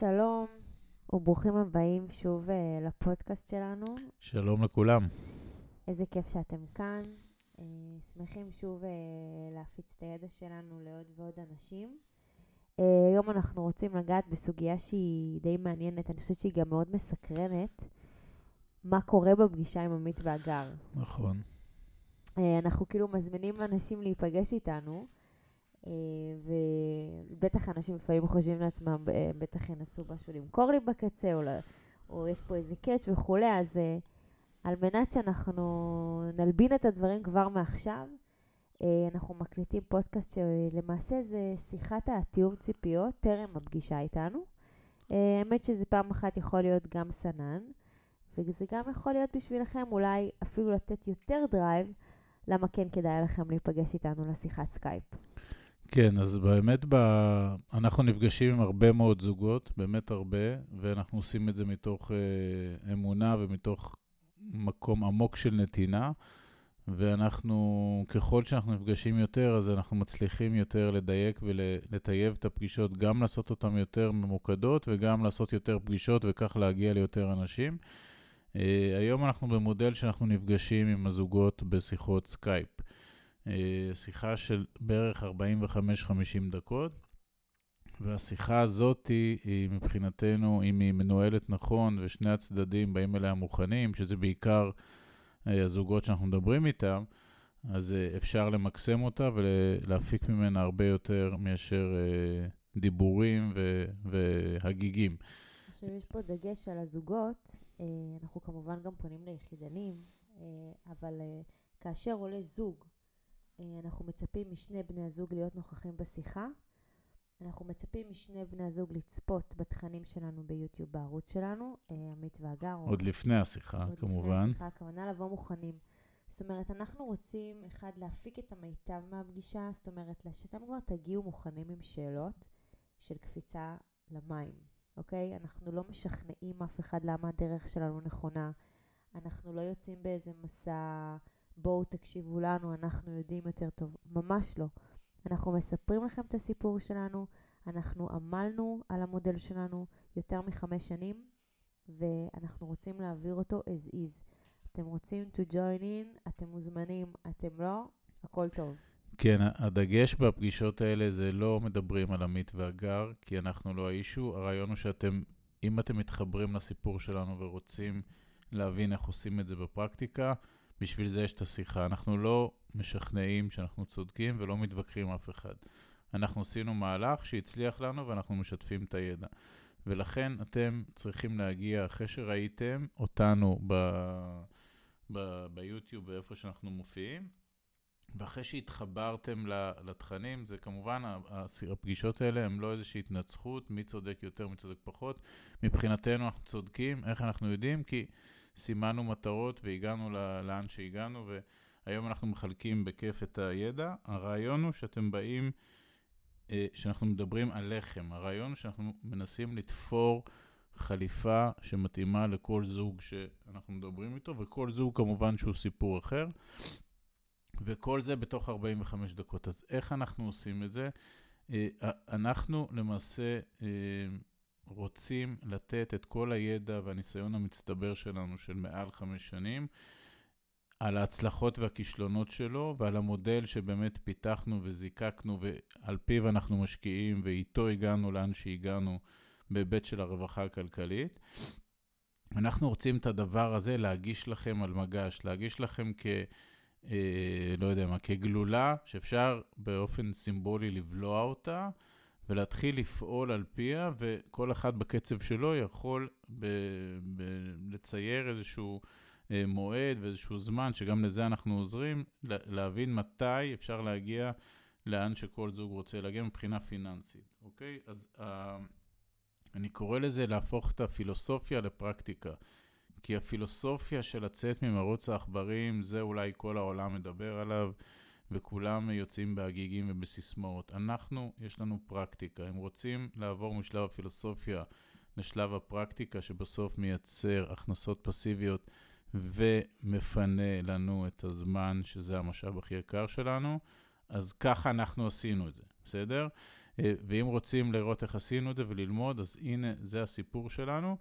שלום וברוכים הבאים שוב uh, לפודקאסט שלנו. שלום לכולם. איזה כיף שאתם כאן. Uh, שמחים שוב uh, להפיץ את הידע שלנו לעוד ועוד אנשים. Uh, היום אנחנו רוצים לגעת בסוגיה שהיא די מעניינת, אני חושבת שהיא גם מאוד מסקרנת. מה קורה בפגישה עם עמית והגר. נכון. Uh, אנחנו כאילו מזמינים אנשים להיפגש איתנו. אה, ובטח אנשים לפעמים חושבים לעצמם, בטח ינסו משהו למכור לי בקצה, או, או יש פה איזה catch וכולי, אז אה, על מנת שאנחנו נלבין את הדברים כבר מעכשיו, אה, אנחנו מקליטים פודקאסט שלמעשה זה שיחת התיאום ציפיות טרם הפגישה איתנו. האמת שזה פעם אחת יכול להיות גם סנן, וזה גם יכול להיות בשבילכם אולי אפילו לתת יותר drive, למה כן כדאי לכם להיפגש איתנו לשיחת סקייפ. כן, אז באמת ב... אנחנו נפגשים עם הרבה מאוד זוגות, באמת הרבה, ואנחנו עושים את זה מתוך אה, אמונה ומתוך מקום עמוק של נתינה, ואנחנו, ככל שאנחנו נפגשים יותר, אז אנחנו מצליחים יותר לדייק ולטייב את הפגישות, גם לעשות אותן יותר ממוקדות וגם לעשות יותר פגישות וכך להגיע ליותר אנשים. אה, היום אנחנו במודל שאנחנו נפגשים עם הזוגות בשיחות סקייפ. אה, שיחה של בערך 45-50 דקות, והשיחה הזאת היא, היא מבחינתנו, אם היא מנוהלת נכון ושני הצדדים באים אליה מוכנים, שזה בעיקר אה, הזוגות שאנחנו מדברים איתם, אז אה, אפשר למקסם אותה ולהפיק ממנה הרבה יותר מאשר דיבורים והגיגים. עכשיו יש פה דגש על הזוגות, אנחנו כמובן גם פונים ליחידנים, אבל כאשר עולה זוג אה, אנחנו מצפים משני בני הזוג להיות נוכחים בשיחה. אנחנו מצפים משני בני הזוג לצפות בתכנים שלנו ביוטיוב בערוץ שלנו, אה, עמית והגר. עוד לפני השיחה, עוד כמובן. עוד לפני השיחה, הכוונה לבוא מוכנים. זאת אומרת, אנחנו רוצים, אחד, להפיק את המיטב מהפגישה, זאת אומרת, שאתם כבר תגיעו מוכנים עם שאלות של קפיצה למים, אוקיי? אנחנו לא משכנעים אף אחד למה הדרך שלנו נכונה. אנחנו לא יוצאים באיזה מסע... בואו תקשיבו לנו, אנחנו יודעים יותר טוב. ממש לא. אנחנו מספרים לכם את הסיפור שלנו, אנחנו עמלנו על המודל שלנו יותר מחמש שנים, ואנחנו רוצים להעביר אותו as is. אתם רוצים to join in, אתם מוזמנים, אתם לא, הכל טוב. כן, הדגש בפגישות האלה זה לא מדברים על עמית והגר, כי אנחנו לא האישו. הרעיון הוא שאתם, אם אתם מתחברים לסיפור שלנו ורוצים להבין איך עושים את זה בפרקטיקה, בשביל זה יש את השיחה. אנחנו לא משכנעים שאנחנו צודקים ולא מתווכחים עם אף אחד. אנחנו עשינו מהלך שהצליח לנו ואנחנו משתפים את הידע. ולכן אתם צריכים להגיע, אחרי שראיתם אותנו ב, ב, ביוטיוב, באיפה שאנחנו מופיעים, ואחרי שהתחברתם לתכנים, זה כמובן, הפגישות האלה הן לא איזושהי התנצחות, מי צודק יותר, מי צודק פחות. מבחינתנו אנחנו צודקים, איך אנחנו יודעים? כי סימנו מטרות והגענו לאן שהגענו, והיום אנחנו מחלקים בכיף את הידע. הרעיון הוא שאתם באים, אה, שאנחנו מדברים עליכם. הרעיון הוא שאנחנו מנסים לתפור חליפה שמתאימה לכל זוג שאנחנו מדברים איתו, וכל זוג כמובן שהוא סיפור אחר. וכל זה בתוך 45 דקות. אז איך אנחנו עושים את זה? אה, אנחנו למעשה אה, רוצים לתת את כל הידע והניסיון המצטבר שלנו של מעל חמש שנים על ההצלחות והכישלונות שלו ועל המודל שבאמת פיתחנו וזיקקנו ועל פיו אנחנו משקיעים ואיתו הגענו לאן שהגענו בהיבט של הרווחה הכלכלית. אנחנו רוצים את הדבר הזה להגיש לכם על מגש, להגיש לכם כ... אה, לא יודע מה, כגלולה שאפשר באופן סימבולי לבלוע אותה. ולהתחיל לפעול על פיה, וכל אחד בקצב שלו יכול ב- ב- לצייר איזשהו אה, מועד ואיזשהו זמן, שגם לזה אנחנו עוזרים, להבין מתי אפשר להגיע לאן שכל זוג רוצה להגיע מבחינה פיננסית, אוקיי? אז אה, אני קורא לזה להפוך את הפילוסופיה לפרקטיקה. כי הפילוסופיה של לצאת ממרוץ העכברים, זה אולי כל העולם מדבר עליו. וכולם יוצאים בהגיגים ובסיסמאות. אנחנו, יש לנו פרקטיקה. אם רוצים לעבור משלב הפילוסופיה לשלב הפרקטיקה, שבסוף מייצר הכנסות פסיביות ומפנה לנו את הזמן, שזה המשאב הכי יקר שלנו, אז ככה אנחנו עשינו את זה, בסדר? אה, ואם רוצים לראות איך עשינו את זה וללמוד, אז הנה, זה הסיפור שלנו.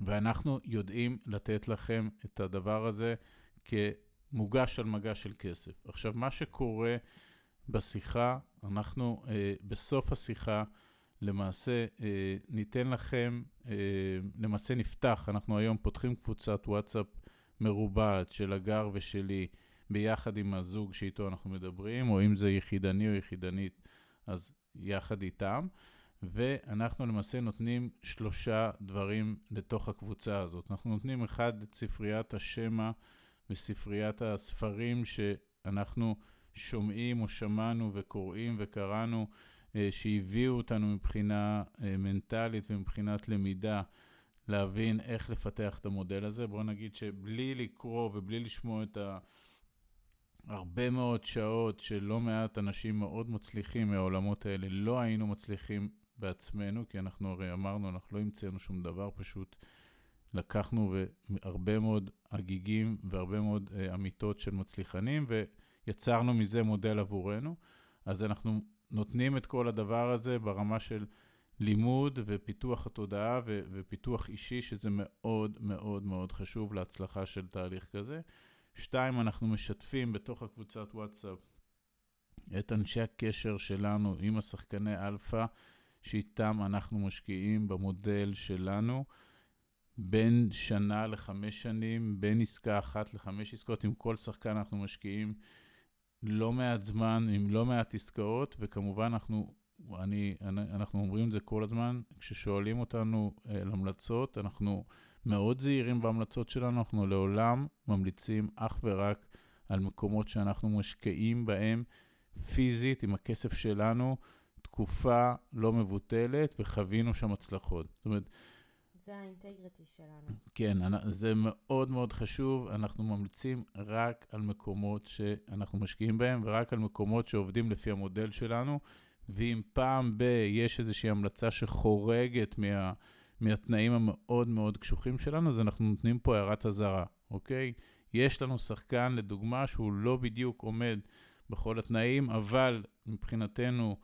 ואנחנו יודעים לתת לכם את הדבר הזה כמוגש על מגש של כסף. עכשיו, מה שקורה בשיחה, אנחנו אה, בסוף השיחה, למעשה אה, ניתן לכם, אה, למעשה נפתח, אנחנו היום פותחים קבוצת וואטסאפ מרובעת של הגר ושלי, ביחד עם הזוג שאיתו אנחנו מדברים, או אם זה יחידני או יחידנית, אז יחד איתם. ואנחנו למעשה נותנים שלושה דברים לתוך הקבוצה הזאת. אנחנו נותנים אחד את ספריית השמע וספריית הספרים שאנחנו שומעים או שמענו וקוראים וקראנו, אה, שהביאו אותנו מבחינה אה, מנטלית ומבחינת למידה להבין איך לפתח את המודל הזה. בואו נגיד שבלי לקרוא ובלי לשמוע את ה... הרבה מאוד שעות של לא מעט אנשים מאוד מצליחים מהעולמות האלה, לא היינו מצליחים בעצמנו, כי אנחנו הרי אמרנו, אנחנו לא המצאנו שום דבר, פשוט לקחנו הרבה מאוד הגיגים והרבה מאוד uh, אמיתות של מצליחנים, ויצרנו מזה מודל עבורנו. אז אנחנו נותנים את כל הדבר הזה ברמה של לימוד ופיתוח התודעה ו- ופיתוח אישי, שזה מאוד מאוד מאוד חשוב להצלחה של תהליך כזה. שתיים, אנחנו משתפים בתוך הקבוצת וואטסאפ את אנשי הקשר שלנו עם השחקני אלפא, שאיתם אנחנו משקיעים במודל שלנו. בין שנה לחמש שנים, בין עסקה אחת לחמש עסקאות, עם כל שחקן אנחנו משקיעים לא מעט זמן, עם לא מעט עסקאות, וכמובן אנחנו, אני, אנחנו אומרים את זה כל הזמן, כששואלים אותנו אה, על המלצות, אנחנו מאוד זהירים בהמלצות שלנו, אנחנו לעולם ממליצים אך ורק על מקומות שאנחנו משקיעים בהם פיזית עם הכסף שלנו, תקופה לא מבוטלת, וחווינו שם הצלחות. זאת אומרת... זה האינטגריטי שלנו. כן, זה מאוד מאוד חשוב. אנחנו ממליצים רק על מקומות שאנחנו משקיעים בהם, ורק על מקומות שעובדים לפי המודל שלנו. ואם פעם ב- יש איזושהי המלצה שחורגת מה... מהתנאים המאוד מאוד קשוחים שלנו, אז אנחנו נותנים פה הערת אזהרה, אוקיי? יש לנו שחקן, לדוגמה, שהוא לא בדיוק עומד בכל התנאים, אבל מבחינתנו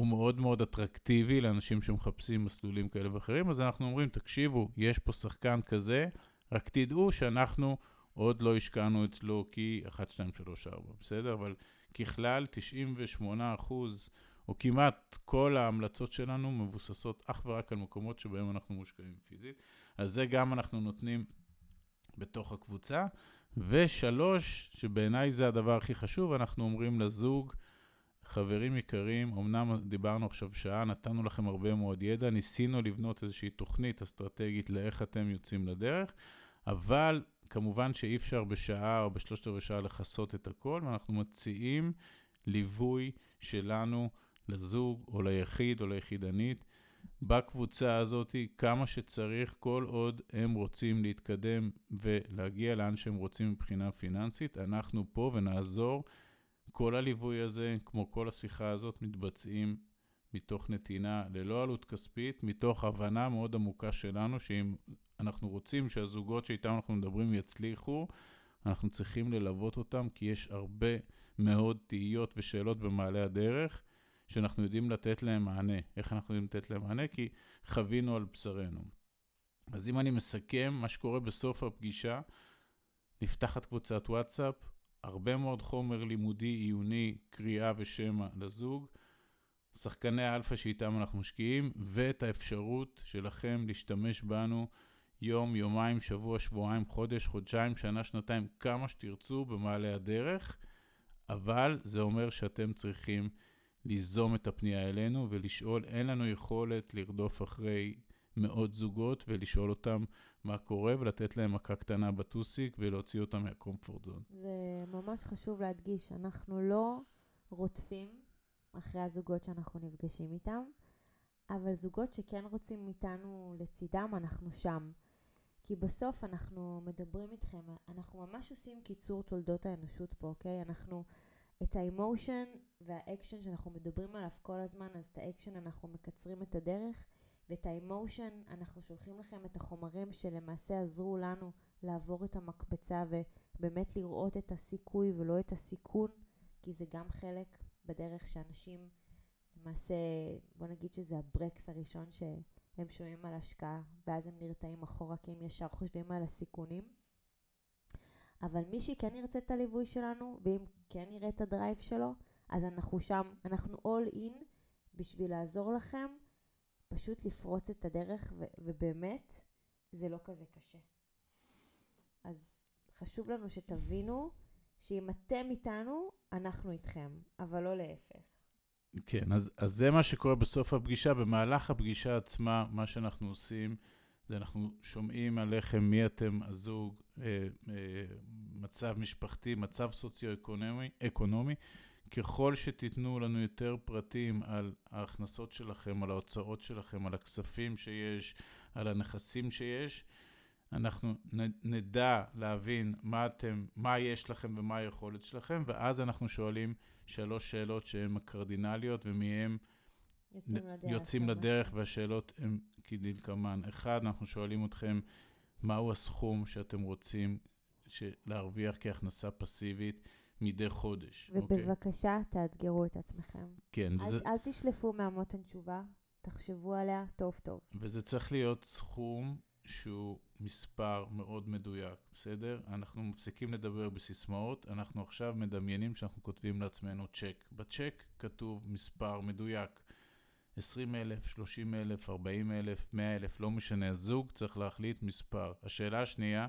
הוא מאוד מאוד אטרקטיבי לאנשים שמחפשים מסלולים כאלה ואחרים, אז אנחנו אומרים, תקשיבו, יש פה שחקן כזה, רק תדעו שאנחנו עוד לא השקענו אצלו כי 1, 2, 3, 4, בסדר? אבל ככלל, 98 אחוז או כמעט כל ההמלצות שלנו מבוססות אך ורק על מקומות שבהם אנחנו מושקעים פיזית. אז זה גם אנחנו נותנים בתוך הקבוצה. ושלוש, שבעיניי זה הדבר הכי חשוב, אנחנו אומרים לזוג, חברים יקרים, אמנם דיברנו עכשיו שעה, נתנו לכם הרבה מאוד ידע, ניסינו לבנות איזושהי תוכנית אסטרטגית לאיך אתם יוצאים לדרך, אבל כמובן שאי אפשר בשעה או בשלושת רבעי שעה לכסות את הכל, ואנחנו מציעים ליווי שלנו לזוג או ליחיד או ליחידנית בקבוצה הזאת כמה שצריך, כל עוד הם רוצים להתקדם ולהגיע לאן שהם רוצים מבחינה פיננסית. אנחנו פה ונעזור. כל הליווי הזה, כמו כל השיחה הזאת, מתבצעים מתוך נתינה ללא עלות כספית, מתוך הבנה מאוד עמוקה שלנו, שאם אנחנו רוצים שהזוגות שאיתם אנחנו מדברים יצליחו, אנחנו צריכים ללוות אותם, כי יש הרבה מאוד תהיות ושאלות במעלה הדרך, שאנחנו יודעים לתת להם מענה. איך אנחנו יודעים לתת להם מענה? כי חווינו על בשרנו. אז אם אני מסכם, מה שקורה בסוף הפגישה, נפתחת קבוצת וואטסאפ, הרבה מאוד חומר לימודי, עיוני, קריאה ושמע לזוג, שחקני אלפא שאיתם אנחנו משקיעים, ואת האפשרות שלכם להשתמש בנו יום, יומיים, שבוע, שבועיים, חודש, חודשיים, שנה, שנתיים, כמה שתרצו במעלה הדרך, אבל זה אומר שאתם צריכים ליזום את הפנייה אלינו ולשאול, אין לנו יכולת לרדוף אחרי מאות זוגות ולשאול אותם מה קורה ולתת להם מכה קטנה בטוסיק ולהוציא אותם מהקומפורט זון. זה ממש חשוב להדגיש, אנחנו לא רודפים אחרי הזוגות שאנחנו נפגשים איתם, אבל זוגות שכן רוצים איתנו לצידם, אנחנו שם. כי בסוף אנחנו מדברים איתכם, אנחנו ממש עושים קיצור תולדות האנושות פה, אוקיי? אנחנו... את ה emotion והאקשן שאנחנו מדברים עליו כל הזמן, אז את האקשן אנחנו מקצרים את הדרך, ואת ה emotion אנחנו שולחים לכם את החומרים שלמעשה עזרו לנו לעבור את המקפצה ובאמת לראות את הסיכוי ולא את הסיכון, כי זה גם חלק בדרך שאנשים למעשה, בוא נגיד שזה הברקס הראשון שהם שומעים על השקעה, ואז הם נרתעים אחורה כי הם ישר חושבים על הסיכונים. אבל מי שכן ירצה את הליווי שלנו, ואם כן יראה את הדרייב שלו, אז אנחנו שם, אנחנו all in בשביל לעזור לכם פשוט לפרוץ את הדרך, ו- ובאמת, זה לא כזה קשה. אז חשוב לנו שתבינו שאם אתם איתנו, אנחנו איתכם, אבל לא להפך. כן, אז, אז זה מה שקורה בסוף הפגישה. במהלך הפגישה עצמה, מה שאנחנו עושים, זה אנחנו שומעים עליכם, מי אתם, הזוג, אה, אה, מצב משפחתי, מצב סוציו-אקונומי, אקונומי. ככל שתיתנו לנו יותר פרטים על ההכנסות שלכם, על ההוצאות שלכם, על הכספים שיש, על הנכסים שיש, אנחנו נדע להבין מה אתם, מה יש לכם ומה היכולת שלכם, ואז אנחנו שואלים שלוש שאלות שהן הקרדינליות, ומהן יוצאים לדרך. יוצאים לדרך, והשאלות הן כדלקמן. אחד, אנחנו שואלים אתכם, מהו הסכום שאתם רוצים להרוויח כהכנסה פסיבית מדי חודש? אוקיי? ובבקשה, okay. תאתגרו את עצמכם. כן. אל, וזה... אל תשלפו מהמותן תשובה, תחשבו עליה טוב טוב. וזה צריך להיות סכום שהוא מספר מאוד מדויק, בסדר? אנחנו מפסיקים לדבר בסיסמאות, אנחנו עכשיו מדמיינים שאנחנו כותבים לעצמנו צ'ק. בצ'ק כתוב מספר מדויק. 20 אלף, 30 אלף, 40 אלף, 100 אלף, לא משנה, הזוג צריך להחליט מספר. השאלה השנייה,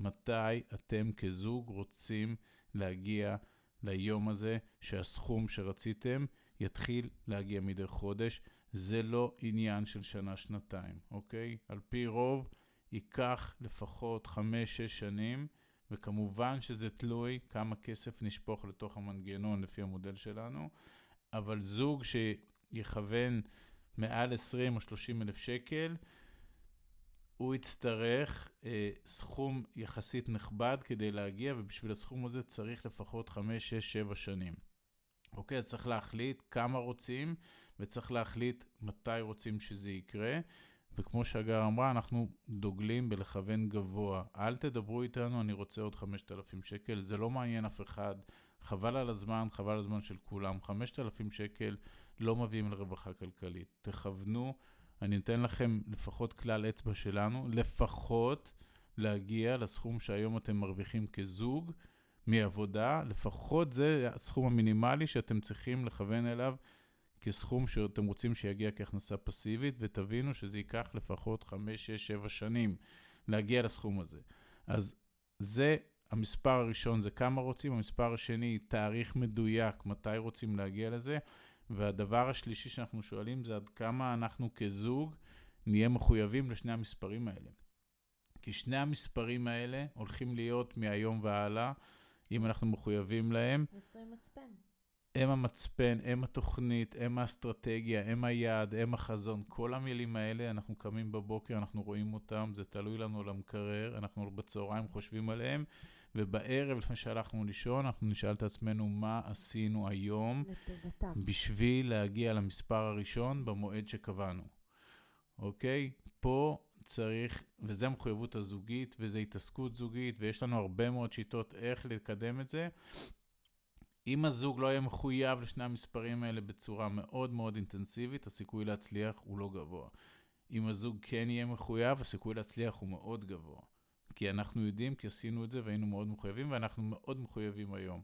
מתי אתם כזוג רוצים להגיע ליום הזה שהסכום שרציתם יתחיל להגיע מדי חודש? זה לא עניין של שנה-שנתיים, אוקיי? על פי רוב, ייקח לפחות 5-6 שנים, וכמובן שזה תלוי כמה כסף נשפוך לתוך המנגנון לפי המודל שלנו, אבל זוג שיכוון מעל 20 או 30 אלף שקל, הוא יצטרך אה, סכום יחסית נכבד כדי להגיע, ובשביל הסכום הזה צריך לפחות 5, 6, 7 שנים. אוקיי, אז צריך להחליט כמה רוצים, וצריך להחליט מתי רוצים שזה יקרה. וכמו שהגר אמרה, אנחנו דוגלים בלכוון גבוה. אל תדברו איתנו, אני רוצה עוד 5,000 שקל, זה לא מעניין אף אחד. חבל על הזמן, חבל על הזמן של כולם. 5,000 שקל לא מביאים לרווחה כלכלית. תכוונו, אני אתן לכם לפחות כלל אצבע שלנו, לפחות להגיע לסכום שהיום אתם מרוויחים כזוג מעבודה, לפחות זה הסכום המינימלי שאתם צריכים לכוון אליו כסכום שאתם רוצים שיגיע כהכנסה פסיבית, ותבינו שזה ייקח לפחות 5, 6, 7 שנים להגיע לסכום הזה. אז זה המספר הראשון, זה כמה רוצים, המספר השני, תאריך מדויק, מתי רוצים להגיע לזה, והדבר השלישי שאנחנו שואלים זה עד כמה אנחנו כזוג נהיה מחויבים לשני המספרים האלה. כי שני המספרים האלה הולכים להיות מהיום והלאה, אם אנחנו מחויבים להם. יוצרים מצפן. הם המצפן, הם התוכנית, הם האסטרטגיה, הם היעד, הם החזון. כל המילים האלה, אנחנו קמים בבוקר, אנחנו רואים אותם, זה תלוי לנו על המקרר, אנחנו בצהריים חושבים עליהם, ובערב, לפני שהלכנו לישון, אנחנו נשאל את עצמנו מה עשינו היום, לטובתם. בשביל להגיע למספר הראשון במועד שקבענו. אוקיי? פה צריך, וזה המחויבות הזוגית, וזה התעסקות זוגית, ויש לנו הרבה מאוד שיטות איך לקדם את זה. אם הזוג לא יהיה מחויב לשני המספרים האלה בצורה מאוד מאוד אינטנסיבית, הסיכוי להצליח הוא לא גבוה. אם הזוג כן יהיה מחויב, הסיכוי להצליח הוא מאוד גבוה. כי אנחנו יודעים, כי עשינו את זה והיינו מאוד מחויבים, ואנחנו מאוד מחויבים היום.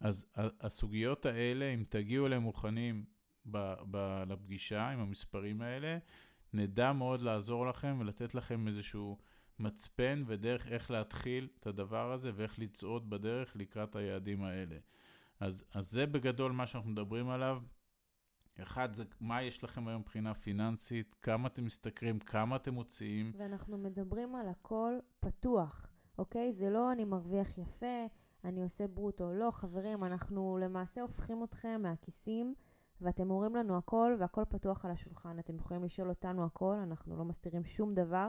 אז הסוגיות האלה, אם תגיעו אליהם מוכנים ב- ב- לפגישה עם המספרים האלה, נדע מאוד לעזור לכם ולתת לכם איזשהו מצפן ודרך איך להתחיל את הדבר הזה ואיך לצעוד בדרך לקראת היעדים האלה. אז, אז זה בגדול מה שאנחנו מדברים עליו. אחד, זה מה יש לכם היום מבחינה פיננסית, כמה אתם משתכרים, כמה אתם מוציאים. ואנחנו מדברים על הכל פתוח, אוקיי? זה לא אני מרוויח יפה, אני עושה ברוטו. לא, חברים, אנחנו למעשה הופכים אתכם מהכיסים, ואתם אומרים לנו הכל, והכל פתוח על השולחן. אתם יכולים לשאול אותנו הכל, אנחנו לא מסתירים שום דבר.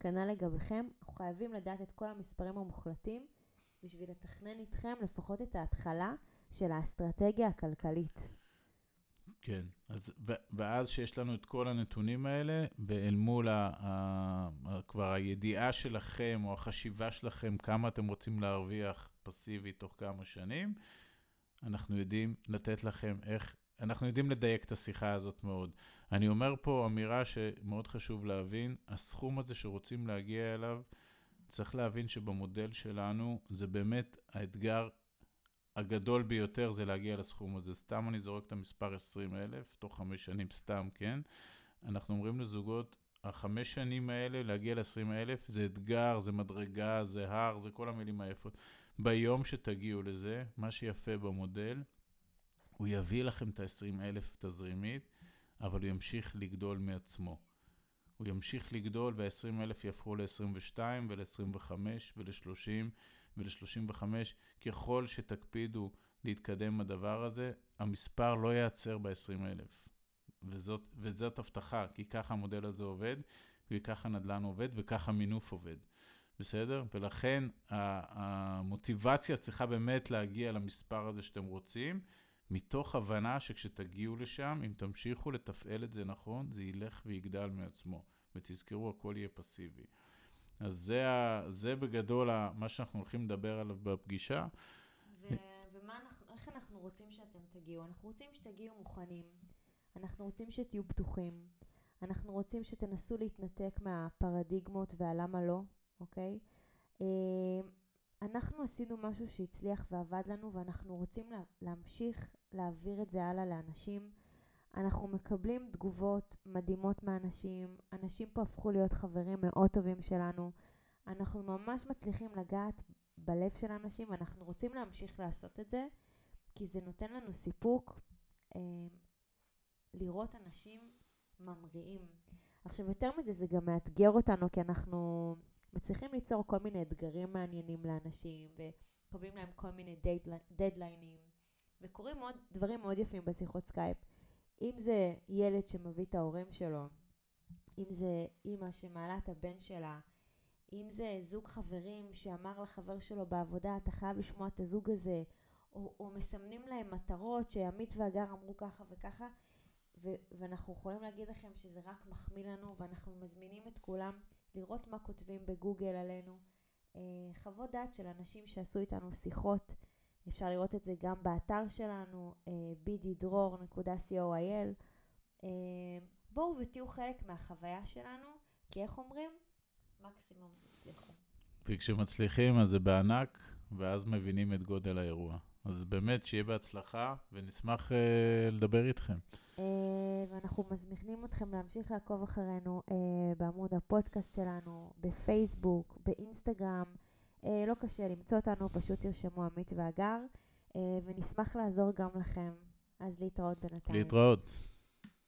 כנ"ל לגביכם, אנחנו חייבים לדעת את כל המספרים המוחלטים, בשביל לתכנן איתכם לפחות את ההתחלה. של האסטרטגיה הכלכלית. כן, אז, ו, ואז שיש לנו את כל הנתונים האלה, ואל מול ה, ה, ה, כבר הידיעה שלכם, או החשיבה שלכם, כמה אתם רוצים להרוויח פסיבית תוך כמה שנים, אנחנו יודעים לתת לכם איך, אנחנו יודעים לדייק את השיחה הזאת מאוד. אני אומר פה אמירה שמאוד חשוב להבין, הסכום הזה שרוצים להגיע אליו, צריך להבין שבמודל שלנו זה באמת האתגר הגדול ביותר זה להגיע לסכום הזה. סתם אני זורק את המספר 20 אלף, תוך חמש שנים סתם, כן? אנחנו אומרים לזוגות, החמש שנים האלה, להגיע ל-20 אלף, זה אתגר, זה מדרגה, זה הר, זה כל המילים היפות. ביום שתגיעו לזה, מה שיפה במודל, הוא יביא לכם את ה-20 אלף תזרימית, אבל הוא ימשיך לגדול מעצמו. הוא ימשיך לגדול וה-20 אלף יהפכו ל-22 ול-25 ול-30 ול-35. ככל שתקפידו להתקדם בדבר הזה, המספר לא ייעצר ב-20 אלף. וזאת, וזאת הבטחה, כי ככה המודל הזה עובד, וככה נדל"ן עובד, וככה מינוף עובד. בסדר? ולכן המוטיבציה צריכה באמת להגיע למספר הזה שאתם רוצים, מתוך הבנה שכשתגיעו לשם, אם תמשיכו לתפעל את זה נכון, זה ילך ויגדל מעצמו. ותזכרו, הכל יהיה פסיבי. אז זה, זה בגדול מה שאנחנו הולכים לדבר עליו בפגישה. ו- ומה אנחנו, איך אנחנו רוצים שאתם תגיעו? אנחנו רוצים שתגיעו מוכנים, אנחנו רוצים שתהיו פתוחים, אנחנו רוצים שתנסו להתנתק מהפרדיגמות והלמה לא, אוקיי? אה, אנחנו עשינו משהו שהצליח ועבד לנו ואנחנו רוצים לה, להמשיך להעביר את זה הלאה לאנשים. אנחנו מקבלים תגובות מדהימות מאנשים, אנשים פה הפכו להיות חברים מאוד טובים שלנו. אנחנו ממש מצליחים לגעת בלב של אנשים ואנחנו רוצים להמשיך לעשות את זה, כי זה נותן לנו סיפוק אה, לראות אנשים ממריאים. עכשיו יותר מזה זה גם מאתגר אותנו כי אנחנו מצליחים ליצור כל מיני אתגרים מעניינים לאנשים וקובעים להם כל מיני דדליינים וקורים מאוד, דברים מאוד יפים בשיחות סקייפ. אם זה ילד שמביא את ההורים שלו, אם זה אימא שמעלה את הבן שלה, אם זה זוג חברים שאמר לחבר שלו בעבודה, אתה חייב לשמוע את הזוג הזה, או, או מסמנים להם מטרות שעמית והגר אמרו ככה וככה, ו- ואנחנו יכולים להגיד לכם שזה רק מחמיא לנו, ואנחנו מזמינים את כולם לראות מה כותבים בגוגל עלינו. אה, חוות דעת של אנשים שעשו איתנו שיחות, אפשר לראות את זה גם באתר שלנו, אה, bddror.coil. אה, בואו ותהיו חלק מהחוויה שלנו, כי איך אומרים? מקסימום תצליחו. וכשמצליחים אז זה בענק, ואז מבינים את גודל האירוע. אז באמת, שיהיה בהצלחה, ונשמח uh, לדבר איתכם. Uh, ואנחנו מזמינים אתכם להמשיך לעקוב אחרינו uh, בעמוד הפודקאסט שלנו, בפייסבוק, באינסטגרם. Uh, לא קשה למצוא אותנו, פשוט תרשמו עמית והגר, uh, ונשמח לעזור גם לכם. אז להתראות בינתיים. להתראות.